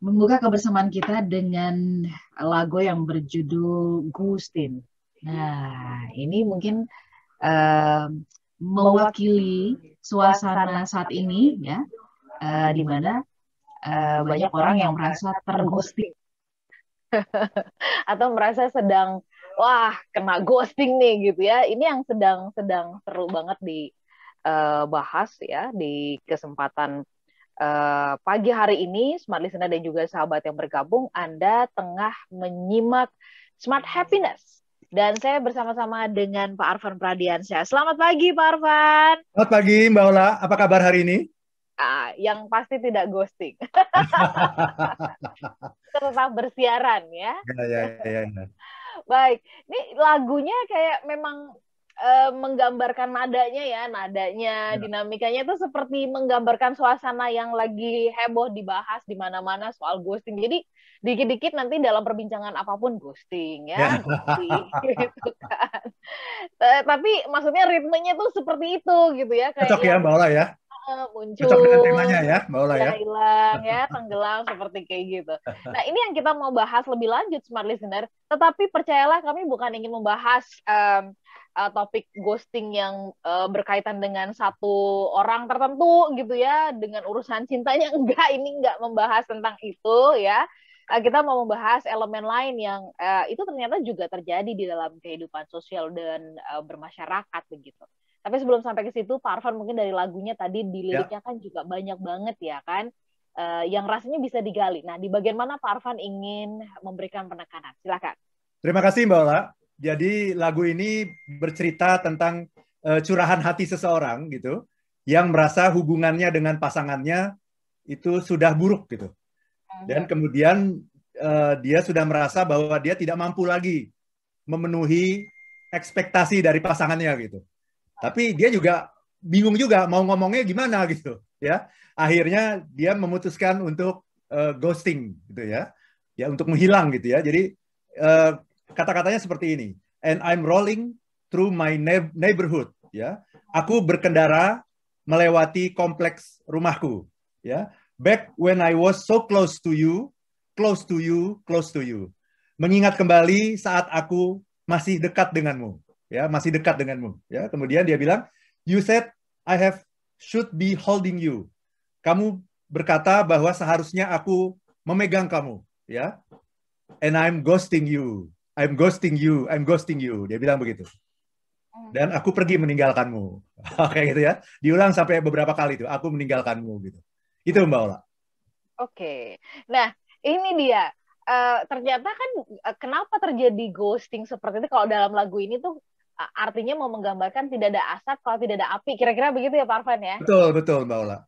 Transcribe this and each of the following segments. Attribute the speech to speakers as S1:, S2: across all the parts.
S1: membuka kebersamaan kita dengan lagu yang berjudul Gustin. Nah, ini mungkin uh, mewakili suasana saat ini ya, uh, di mana uh, banyak orang yang merasa terghosting
S2: atau merasa sedang wah kena ghosting nih gitu ya. Ini yang sedang sedang seru banget dibahas ya di kesempatan uh, pagi hari ini, Smart Listener dan juga sahabat yang bergabung, Anda tengah menyimak Smart Happiness. Dan saya bersama-sama dengan Pak Arfan Pradiansyah. Selamat pagi, Pak Arfan.
S3: Selamat pagi, Mbak Ola. Apa kabar hari ini?
S2: Ah, yang pasti tidak ghosting. Tetap bersiaran ya. Ya, ya, ya, ya. Baik, ini lagunya kayak memang uh, menggambarkan nadanya ya, nadanya, ya. dinamikanya itu seperti menggambarkan suasana yang lagi heboh dibahas di mana-mana soal ghosting. Jadi dikit-dikit nanti dalam perbincangan apa pun ghosting ya, ya. ghosting gitu kan. Tapi maksudnya ritmenya tuh seperti itu gitu ya.
S3: Kayak Cocok ya Mbak Ola ya
S2: muncul Cocok dengan temanya
S3: ya Mbak Ola ya
S2: hilang ya tenggelam seperti kayak gitu nah ini yang kita mau bahas lebih lanjut smart listener tetapi percayalah kami bukan ingin membahas um, uh, topik ghosting yang uh, berkaitan dengan satu orang tertentu gitu ya dengan urusan cintanya enggak ini enggak membahas tentang itu ya uh, kita mau membahas elemen lain yang uh, itu ternyata juga terjadi di dalam kehidupan sosial dan uh, bermasyarakat begitu. Tapi sebelum sampai ke situ, Pak Arfan mungkin dari lagunya tadi di ya. liriknya ya. kan juga banyak banget ya kan, uh, yang rasanya bisa digali. Nah, di bagian mana Pak Arfan ingin memberikan penekanan? Silakan.
S3: Terima kasih Mbak Ola. Jadi lagu ini bercerita tentang uh, curahan hati seseorang gitu yang merasa hubungannya dengan pasangannya itu sudah buruk gitu. Dan kemudian uh, dia sudah merasa bahwa dia tidak mampu lagi memenuhi ekspektasi dari pasangannya gitu. Tapi dia juga bingung juga mau ngomongnya gimana gitu ya. Akhirnya dia memutuskan untuk uh, ghosting gitu ya. Ya untuk menghilang gitu ya. Jadi uh, kata-katanya seperti ini. And I'm rolling through my neighborhood. Ya, aku berkendara melewati kompleks rumahku. Ya, back when I was so close to you, close to you, close to you. Mengingat kembali saat aku masih dekat denganmu. Ya, masih dekat denganmu. Ya, kemudian dia bilang, you said I have should be holding you. Kamu berkata bahwa seharusnya aku memegang kamu. Ya, and I'm ghosting you. I'm ghosting you, I'm ghosting you. Dia bilang begitu. Hmm. Dan aku pergi meninggalkanmu. Oke gitu ya. Diulang sampai beberapa kali itu. Aku meninggalkanmu gitu. Itu Mbak Ola.
S2: Oke. Nah, ini dia. Uh, ternyata kan uh, kenapa terjadi ghosting seperti itu kalau dalam lagu ini tuh uh, artinya mau menggambarkan tidak ada asap kalau tidak ada api. Kira-kira begitu ya Pak Arfan ya?
S3: Betul, betul Mbak Ola.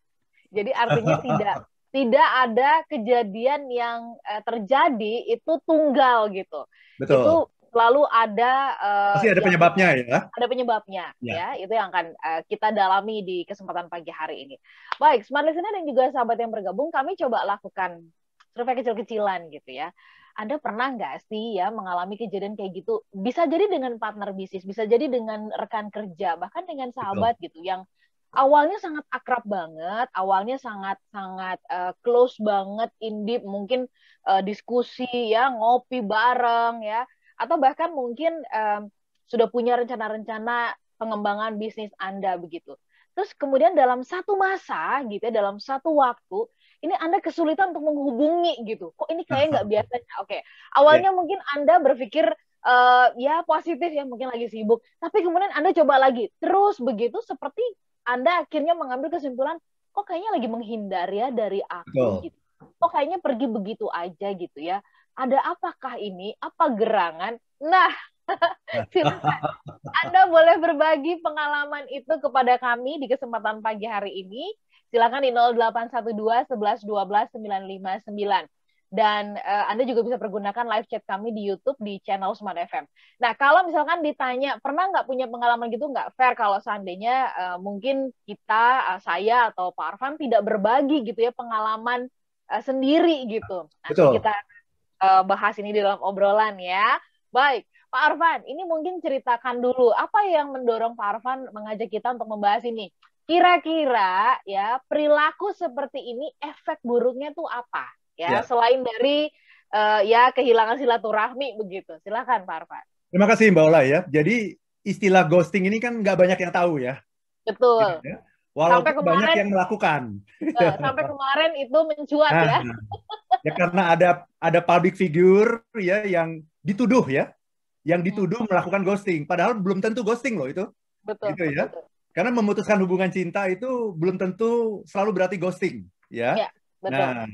S2: Jadi artinya tidak tidak ada kejadian yang uh, terjadi itu tunggal gitu. Betul. Itu selalu ada
S3: uh, pasti ada penyebabnya ya.
S2: Ada penyebabnya ya. ya. Itu yang akan uh, kita dalami di kesempatan pagi hari ini. Baik, smart listener dan juga sahabat yang bergabung, kami coba lakukan survei kecil-kecilan gitu ya. Anda pernah nggak sih ya mengalami kejadian kayak gitu? Bisa jadi dengan partner bisnis, bisa jadi dengan rekan kerja, bahkan dengan sahabat Betul. gitu yang awalnya sangat akrab banget, awalnya sangat sangat uh, close banget, in deep, mungkin uh, diskusi ya, ngopi bareng ya, atau bahkan mungkin um, sudah punya rencana-rencana pengembangan bisnis Anda begitu. Terus kemudian dalam satu masa gitu ya, dalam satu waktu ini Anda kesulitan untuk menghubungi gitu. Kok ini kayak nggak biasanya? Oke, okay. awalnya yeah. mungkin Anda berpikir uh, ya positif ya mungkin lagi sibuk, tapi kemudian Anda coba lagi terus begitu seperti anda akhirnya mengambil kesimpulan, kok kayaknya lagi menghindar ya dari aku gitu. Kok kayaknya pergi begitu aja gitu ya. Ada apakah ini? Apa gerangan? Nah, silakan. Anda boleh berbagi pengalaman itu kepada kami di kesempatan pagi hari ini. Silakan di 0812 11 12 959 dan uh, Anda juga bisa pergunakan live chat kami di YouTube di channel Smart FM. Nah, kalau misalkan ditanya pernah nggak punya pengalaman gitu nggak fair kalau seandainya uh, mungkin kita, uh, saya atau Pak Arfan tidak berbagi gitu ya pengalaman uh, sendiri gitu. Nanti Betul. kita uh, bahas ini di dalam obrolan ya. Baik, Pak Arfan, ini mungkin ceritakan dulu apa yang mendorong Pak Arfan mengajak kita untuk membahas ini. Kira-kira ya perilaku seperti ini efek buruknya tuh apa? Ya, ya. selain dari uh, ya kehilangan silaturahmi begitu. Silakan Pak Arfan.
S3: Terima kasih Mbak Ola ya. Jadi istilah ghosting ini kan nggak banyak yang tahu ya.
S2: Betul. Ya,
S3: Walaupun sampai kemarin, banyak yang melakukan.
S2: Uh, sampai kemarin itu mencuat nah, ya.
S3: ya karena ada ada public figure ya yang dituduh ya, yang dituduh hmm. melakukan ghosting. Padahal belum tentu ghosting loh itu.
S2: Betul.
S3: Gitu ya. Betul. Karena memutuskan hubungan cinta itu belum tentu selalu berarti ghosting, ya. ya betul. Nah,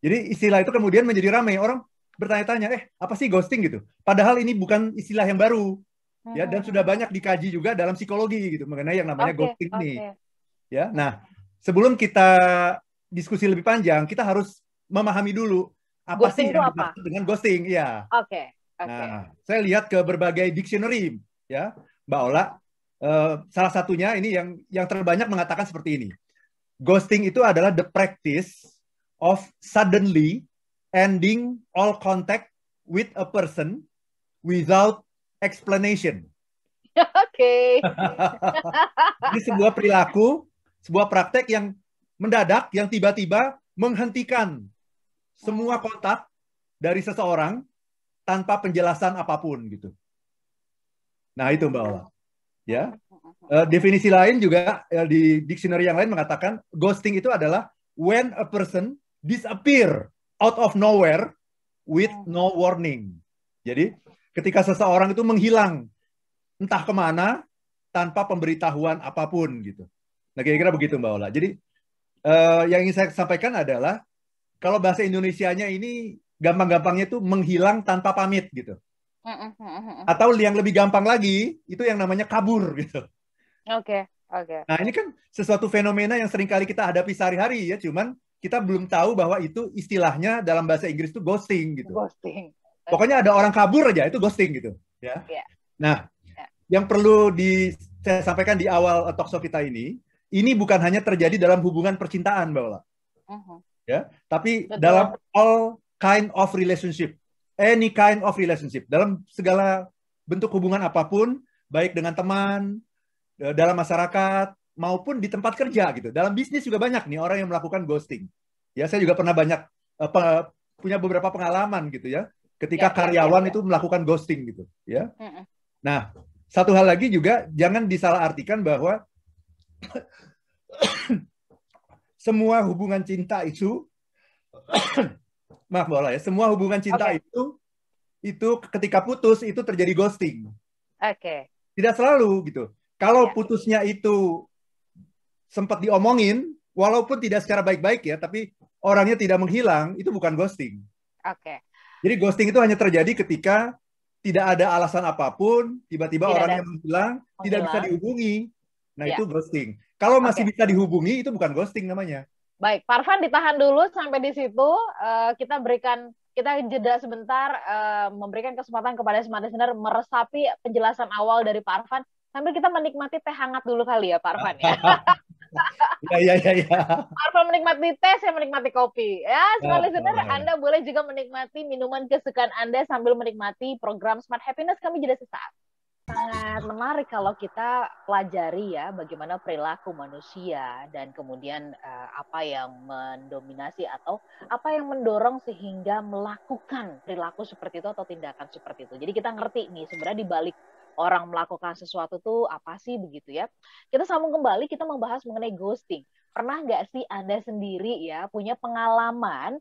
S3: jadi istilah itu kemudian menjadi ramai orang bertanya-tanya, eh apa sih ghosting gitu? Padahal ini bukan istilah yang baru, hmm. ya dan sudah banyak dikaji juga dalam psikologi gitu mengenai yang namanya okay, ghosting okay. ini, ya. Nah, sebelum kita diskusi lebih panjang, kita harus memahami dulu apa ghosting sih yang apa? dengan ghosting, ya.
S2: Oke. Okay. Okay.
S3: Nah, saya lihat ke berbagai dictionary, ya, Mbak Ola Uh, salah satunya ini yang yang terbanyak mengatakan seperti ini. Ghosting itu adalah the practice of suddenly ending all contact with a person without explanation.
S2: Oke. Okay.
S3: ini sebuah perilaku, sebuah praktek yang mendadak, yang tiba-tiba menghentikan semua kontak dari seseorang tanpa penjelasan apa pun gitu. Nah itu Mbak Ola. Ya. Uh, definisi lain juga uh, di dictionary yang lain mengatakan ghosting itu adalah when a person disappear out of nowhere with no warning. Jadi ketika seseorang itu menghilang entah ke mana tanpa pemberitahuan apa pun gitu. Nah kira-kira begitu Mbak Ola. Jadi uh, yang ingin saya sampaikan adalah kalau bahasa Indonesianya ini gampang-gampangnya itu menghilang tanpa pamit gitu. Atau yang lebih gampang lagi, itu yang namanya kabur gitu.
S2: Oke, okay, oke. Okay.
S3: Nah, ini kan sesuatu fenomena yang sering kali kita hadapi sehari-hari ya, cuman kita belum tahu bahwa itu istilahnya dalam bahasa Inggris itu ghosting gitu.
S2: Ghosting.
S3: Pokoknya ada orang kabur aja itu ghosting gitu, ya. Yeah. Nah, yeah. yang perlu di saya sampaikan di awal talk show kita ini, ini bukan hanya terjadi dalam hubungan percintaan, Mbak Ola. Uh -huh. Ya, tapi Betul. dalam all kind of relationship any kind of relationship dalam segala bentuk hubungan apa pun baik dengan teman e, dalam masyarakat maupun di tempat kerja gitu dalam bisnis juga banyak nih orang yang melakukan ghosting ya saya juga pernah banyak uh, punya beberapa pengalaman gitu ya ketika ya, ya karyawan ya, ya. itu melakukan ghosting gitu ya nah satu hal lagi juga jangan disalahartikan bahwa semua hubungan cinta itu maaf bola ya semua hubungan cinta okay. itu itu ketika putus itu terjadi ghosting.
S2: Oke. Okay.
S3: Tidak selalu gitu. Kalau yeah. putusnya itu sempat diomongin, walaupun tidak secara baik-baik ya, tapi orangnya tidak menghilang, itu bukan ghosting.
S2: Oke. Okay.
S3: Jadi ghosting itu hanya terjadi ketika tidak ada alasan apa pun, tiba-tiba orangnya menghilang, menghilang, tidak bisa dihubungi. Nah, yeah. itu ghosting. Kalau masih okay. bisa dihubungi, itu bukan ghosting namanya.
S2: Baik, Parvan ditahan dulu sampai di situ. Uh, kita berikan kita jeda sebentar uh, memberikan kesempatan kepada Smart Listener meresapi penjelasan awal dari Pak Arfan sambil kita menikmati teh hangat dulu kali ya Pak Arfan ya.
S3: Iya iya iya.
S2: Pak Arfan menikmati teh, saya menikmati kopi. Ya, Smart Listener, Anda boleh juga menikmati minuman kesukaan Anda sambil menikmati program Smart Happiness kami jeda sesaat sangat menarik kalau kita pelajari ya bagaimana perilaku manusia dan kemudian uh, apa yang mendominasi atau apa yang mendorong sehingga melakukan perilaku seperti itu atau tindakan seperti itu. Jadi kita ngerti nih sebenarnya di balik orang melakukan sesuatu tuh apa sih begitu ya. Kita sambung kembali kita membahas mengenai ghosting. Pernah nggak sih Anda sendiri ya punya pengalaman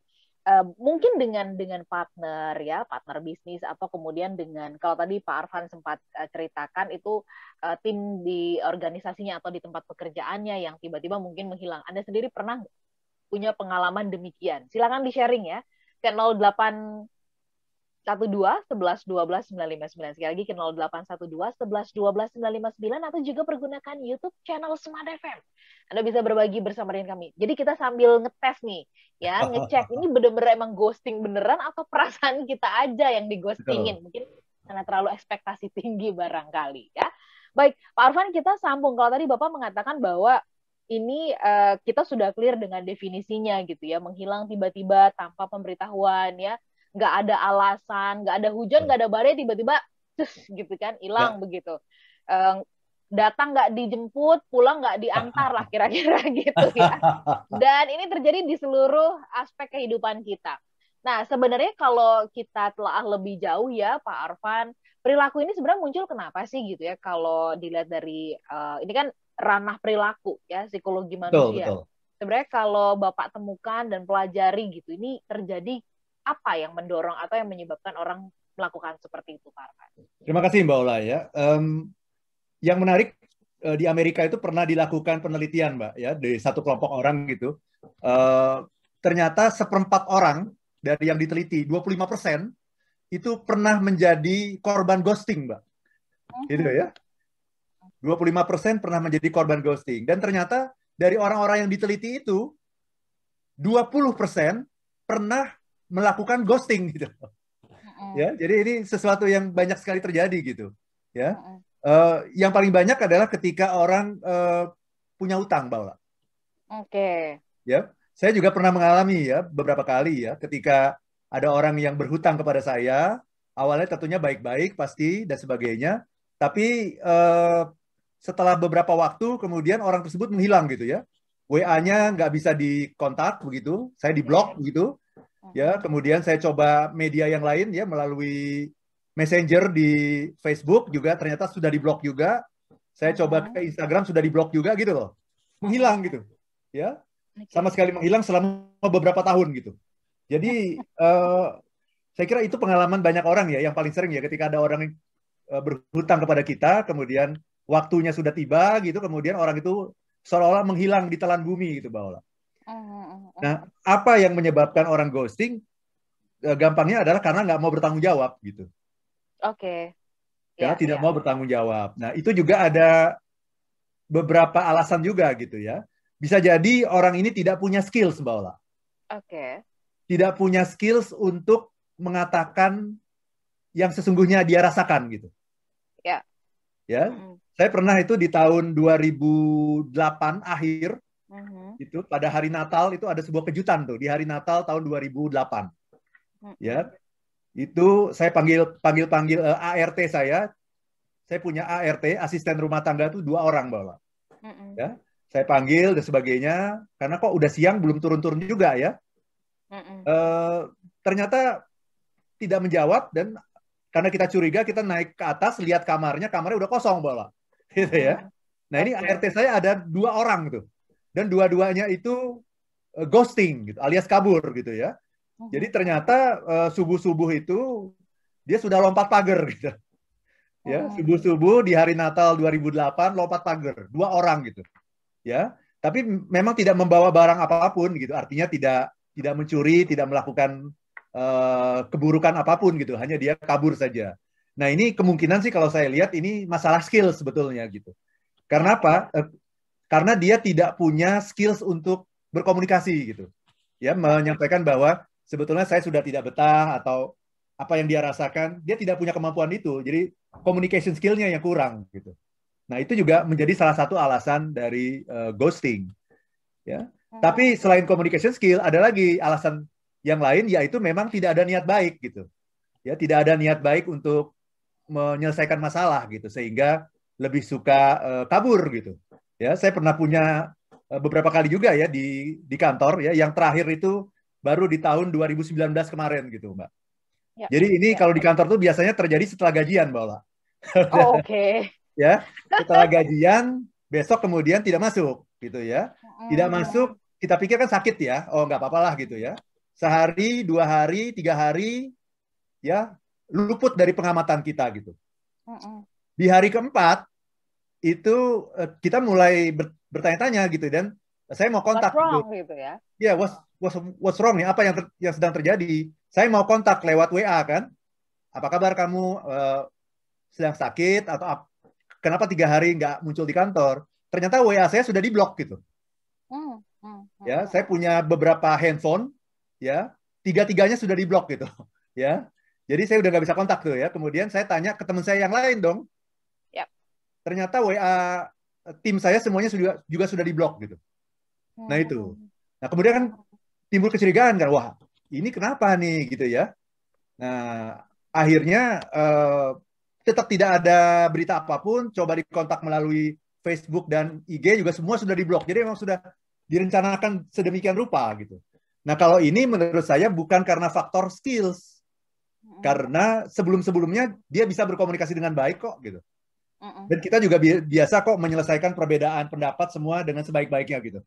S2: Uh, mungkin dengan dengan partner ya partner bisnis atau kemudian dengan kalau tadi Pak Arfan sempat uh, ceritakan itu uh, tim di organisasinya atau di tempat pekerjaannya yang tiba-tiba mungkin menghilang. Anda sendiri pernah punya pengalaman demikian? Silakan di sharing ya ke 08 12 11 12 959 sekali lagi ke 0812 11 12 959 atau juga pergunakan YouTube channel Smart FM. Anda bisa berbagi bersama dengan kami. Jadi kita sambil ngetes nih, ya ngecek ini bener-bener emang ghosting beneran atau perasaan kita aja yang dighostingin. Mungkin karena terlalu ekspektasi tinggi barangkali ya. Baik, Pak Arfan kita sambung. Kalau tadi Bapak mengatakan bahwa ini uh, kita sudah clear dengan definisinya gitu ya, menghilang tiba-tiba tanpa pemberitahuan ya nggak ada alasan, nggak ada hujan, nggak ada badai, tiba-tiba gitu kan hilang ya. begitu. Um, datang nggak dijemput, pulang nggak diantar lah kira-kira gitu ya. Dan ini terjadi di seluruh aspek kehidupan kita. Nah, sebenarnya kalau kita telah lebih jauh ya, Pak Arfan, perilaku ini sebenarnya muncul kenapa sih gitu ya? Kalau dilihat dari uh, ini kan ranah perilaku ya, psikologi manusia. Betul, betul. Sebenarnya kalau Bapak temukan dan pelajari gitu, ini terjadi apa yang mendorong atau yang menyebabkan orang melakukan seperti itu, Pak Arfan?
S3: Terima kasih Mbak Ola ya. Um, yang menarik uh, di Amerika itu pernah dilakukan penelitian, Mbak, ya, di satu kelompok orang gitu. Uh, ternyata seperempat orang dari yang diteliti 25 persen itu pernah menjadi korban ghosting, Mbak. Gitu ya. 25 persen pernah menjadi korban ghosting. Dan ternyata dari orang-orang yang diteliti itu, 20 persen pernah melakukan ghosting gitu. Ya, jadi ini sesuatu yang banyak sekali terjadi gitu. Ya, uh, yang paling banyak adalah ketika orang uh, punya utang, Mbak. Oke.
S2: Okay.
S3: Ya, saya juga pernah mengalami ya beberapa kali ya ketika ada orang yang berhutang kepada saya, awalnya tentunya baik-baik pasti dan sebagainya, tapi eh, setelah beberapa waktu kemudian orang tersebut menghilang gitu ya. WA-nya nggak bisa dikontak begitu, saya diblok begitu. Ya, kemudian saya coba media yang lain ya melalui Messenger di Facebook juga ternyata sudah diblok juga. Saya coba ke Instagram sudah diblok juga gitu loh. Menghilang gitu. Ya, sama sekali menghilang selama beberapa tahun gitu. Jadi uh, saya kira itu pengalaman banyak orang ya, yang paling sering ya ketika ada orang uh, berhutang kepada kita, kemudian waktunya sudah tiba gitu, kemudian orang itu seolah-olah menghilang di telan bumi gitu, Ola. Nah, apa yang menyebabkan orang ghosting? Uh, gampangnya adalah karena nggak mau bertanggung jawab gitu.
S2: Oke.
S3: Okay. Karena ya, tidak ya. mau bertanggung jawab. Nah, itu juga ada beberapa alasan juga gitu ya. Bisa jadi orang ini tidak punya skills, Mbak Ola.
S2: Oke. Okay.
S3: Tidak punya skills untuk mengatakan yang sesungguhnya dia rasakan gitu.
S2: Ya.
S3: Ya. Mm -hmm. Saya pernah itu di tahun 2008 akhir. Itu pada hari Natal itu ada sebuah kejutan tuh di hari Natal tahun 2008. Mm -hmm. Ya. Itu saya panggil panggil panggil uh, eh, ART saya. Saya punya ART asisten rumah tangga itu dua orang, -hmm. Ya saya panggil dan sebagainya karena kok udah siang belum turun-turun juga ya Uh, ternyata tidak menjawab dan karena kita curiga kita naik ke atas lihat kamarnya kamarnya udah kosong bola gitu ya nah ini ART saya ada dua orang tuh dan dua-duanya itu uh, ghosting gitu alias kabur gitu ya. Jadi ternyata uh, subuh-subuh itu dia sudah lompat pagar gitu. Ya subuh-subuh di hari Natal 2008 lompat pagar dua orang gitu. Ya tapi memang tidak membawa barang apa pun gitu. Artinya tidak tidak mencuri tidak melakukan uh, keburukan apa pun gitu. Hanya dia kabur saja. Nah ini kemungkinan sih kalau saya lihat ini masalah skill sebetulnya gitu. Karena apa karena dia tidak punya skills untuk berkomunikasi gitu ya menyampaikan bahwa sebetulnya saya sudah tidak betah atau apa yang dia rasakan dia tidak punya kemampuan itu jadi communication skillnya yang kurang gitu Nah, itu juga menjadi salah satu alasan dari uh, ghosting. Ya. Hmm. Tapi selain communication skill, ada lagi alasan yang lain yaitu memang tidak ada niat baik gitu. Ya, tidak ada niat baik untuk menyelesaikan masalah gitu sehingga lebih suka uh, kabur gitu. Ya, saya pernah punya uh, beberapa kali juga ya di di kantor ya yang terakhir itu baru di tahun 2019 kemarin gitu, Mbak. Ya, Jadi ini ya. kalau di kantor tuh biasanya terjadi setelah gajian, Mbak Ola.
S2: Oh, Oke. Okay
S3: ya setelah gajian besok kemudian tidak masuk gitu ya tidak masuk kita pikir kan sakit ya oh nggak apa-apa lah gitu ya sehari dua hari tiga hari ya luput dari pengamatan kita gitu di hari keempat itu eh, kita mulai bertanya-tanya gitu dan saya mau kontak
S2: what's wrong, gitu. gitu ya
S3: ya yeah, what's, what's what's wrong nih apa yang ter, yang sedang terjadi saya mau kontak lewat WA kan apa kabar kamu uh, sedang sakit atau kenapa tiga hari nggak muncul di kantor? Ternyata WA saya sudah diblok gitu. Hmm, hmm, hmm. Ya, saya punya beberapa handphone, ya, tiga-tiganya sudah diblok gitu, ya. Jadi saya udah nggak bisa kontak tuh ya. Kemudian saya tanya ke teman saya yang lain dong. Ternyata WA tim saya semuanya juga juga sudah diblok gitu. Nah itu. Nah kemudian kan timbul kecurigaan kan, wah ini kenapa nih gitu ya. Nah akhirnya uh, tetap tidak ada berita apa pun, coba dikontak melalui Facebook dan IG juga semua sudah diblok. Jadi memang sudah direncanakan sedemikian rupa gitu. Nah kalau ini menurut saya bukan karena faktor skills, karena sebelum-sebelumnya dia bisa berkomunikasi dengan baik kok gitu. Dan kita juga biasa kok menyelesaikan perbedaan pendapat semua dengan sebaik-baiknya gitu.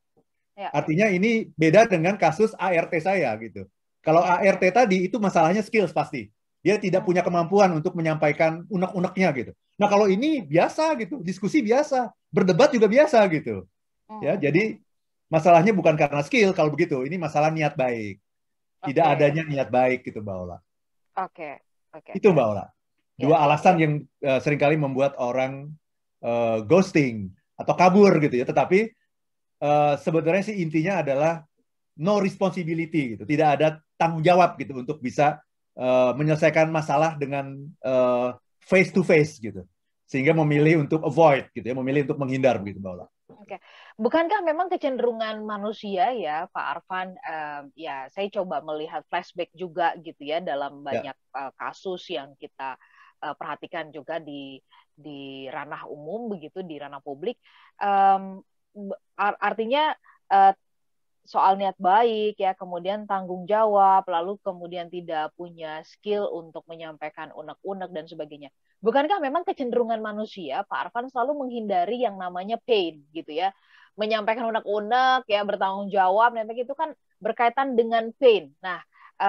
S3: Ya. Artinya ini beda dengan kasus ART saya gitu. Kalau ART tadi itu masalahnya skills pasti. Dia tidak punya kemampuan untuk menyampaikan unek-uneknya gitu. Nah kalau ini biasa gitu, diskusi biasa, berdebat juga biasa gitu. Ya, jadi masalahnya bukan karena skill kalau begitu. Ini masalah niat baik. Tidak okay. adanya niat baik gitu Mbak Ola.
S2: Oke, okay. oke. Okay.
S3: Itu Mbak Ola. Dua ya. alasan yang uh, sering kali membuat orang uh, ghosting atau kabur gitu ya. Tetapi uh, sebenarnya sih intinya adalah no responsibility gitu. Tidak ada tanggung jawab gitu untuk bisa uh, menyelesaikan masalah dengan uh, face to face gitu. Sehingga memilih untuk avoid gitu ya, memilih untuk menghindar begitu Mbak Ola.
S2: Oke, bukankah memang kecenderungan manusia ya, Pak Arfan? Uh, ya, saya coba melihat flashback juga gitu ya dalam ya. banyak ya. uh, kasus yang kita uh, perhatikan juga di di ranah umum begitu di ranah publik. Um, artinya uh, soal niat baik ya kemudian tanggung jawab lalu kemudian tidak punya skill untuk menyampaikan unek-unek dan sebagainya. Bukankah memang kecenderungan manusia Pak Arfan selalu menghindari yang namanya pain gitu ya? Menyampaikan unek-unek ya bertanggung jawab dan itu kan berkaitan dengan pain. Nah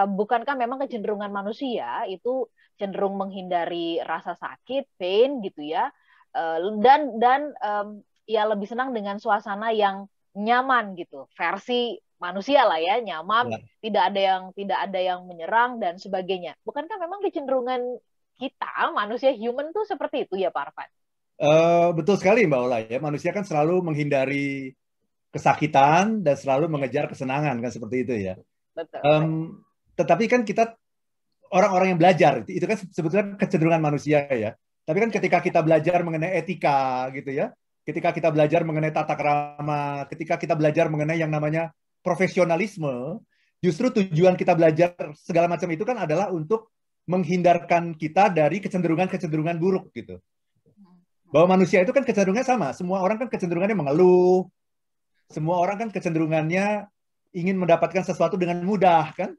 S2: bukankah memang kecenderungan manusia itu cenderung menghindari rasa sakit, pain gitu ya, uh, dan dan um, ya lebih senang dengan suasana yang nyaman gitu, versi manusia lah ya, nyaman, ya. tidak ada yang tidak ada yang menyerang dan sebagainya. Bukankah memang kecenderungan kita manusia human tuh seperti itu ya Pak Arfan?
S3: Uh, betul sekali Mbak Ola ya, manusia kan selalu menghindari kesakitan dan selalu mengejar kesenangan kan seperti itu ya. Betul. Um, tetapi kan kita orang-orang yang belajar itu kan sebetulnya kecenderungan manusia ya. Tapi kan ketika kita belajar mengenai etika gitu ya, ketika kita belajar mengenai tata krama, ketika kita belajar mengenai yang namanya profesionalisme, justru tujuan kita belajar segala macam itu kan adalah untuk menghindarkan kita dari kecenderungan-kecenderungan buruk gitu. Bahwa manusia itu kan kecenderungannya sama, semua orang kan kecenderungannya mengeluh, semua orang kan kecenderungannya ingin mendapatkan sesuatu dengan mudah kan.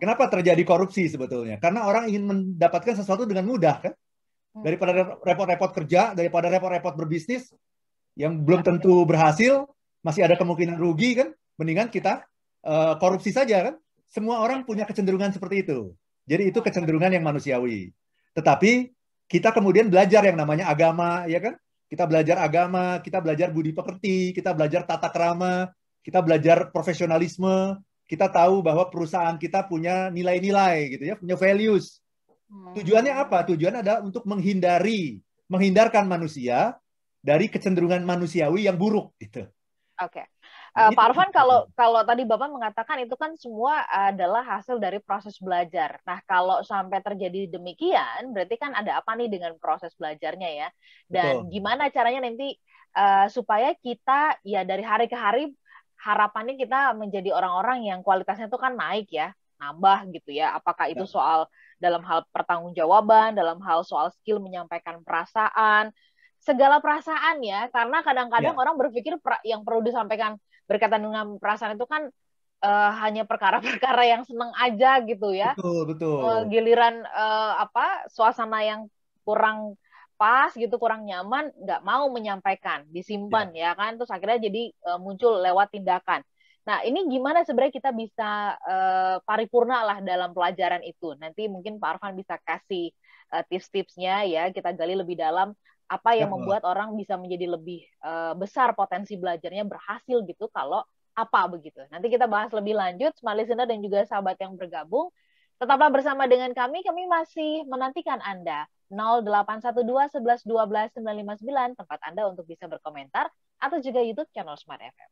S3: Kenapa terjadi korupsi sebetulnya? Karena orang ingin mendapatkan sesuatu dengan mudah kan? Mm. Daripada repot-repot kerja, daripada repot-repot berbisnis yang belum tentu berhasil, masih ada kemungkinan rugi kan? Mendingan kita uh, korupsi saja kan? Semua orang punya kecenderungan seperti itu. Jadi itu kecenderungan yang manusiawi. Tetapi kita kemudian belajar yang namanya agama, ya kan? Kita belajar agama, kita belajar budi pekerti, kita belajar tata krama, kita belajar profesionalisme, kita tahu bahwa perusahaan kita punya nilai-nilai gitu ya, punya values. Hmm. Tujuannya apa? Tujuan adalah untuk menghindari, menghindarkan manusia dari kecenderungan manusiawi yang buruk gitu.
S2: Oke. Okay. Uh, Pak Arfan, kalau kalau tadi Bapak mengatakan itu kan semua adalah hasil dari proses belajar. Nah, kalau sampai terjadi demikian, berarti kan ada apa nih dengan proses belajarnya ya? Dan Betul. gimana caranya nanti uh, supaya kita ya dari hari ke hari harapannya kita menjadi orang-orang yang kualitasnya itu kan naik ya, nambah gitu ya. Apakah itu ya. soal dalam hal pertanggungjawaban, dalam hal soal skill menyampaikan perasaan, segala perasaan ya. Karena kadang-kadang ya. orang berpikir yang perlu disampaikan berkaitan dengan perasaan itu kan uh, hanya perkara-perkara yang seneng aja gitu ya.
S3: Betul, betul.
S2: Uh, giliran uh, apa suasana yang kurang pas gitu kurang nyaman nggak mau menyampaikan disimpan ya. ya kan. Terus akhirnya jadi uh, muncul lewat tindakan. Nah ini gimana sebenarnya kita bisa uh, paripurna lah dalam pelajaran itu? Nanti mungkin Pak Arfan bisa kasih uh, tips-tipsnya ya. Kita gali lebih dalam apa yang ya, membuat orang bisa menjadi lebih uh, besar potensi belajarnya berhasil gitu kalau apa begitu. Nanti kita bahas lebih lanjut, smart listener dan juga sahabat yang bergabung. Tetaplah bersama dengan kami, kami masih menantikan Anda 0812 11 12 959 tempat Anda untuk bisa berkomentar atau juga YouTube channel Smart FM.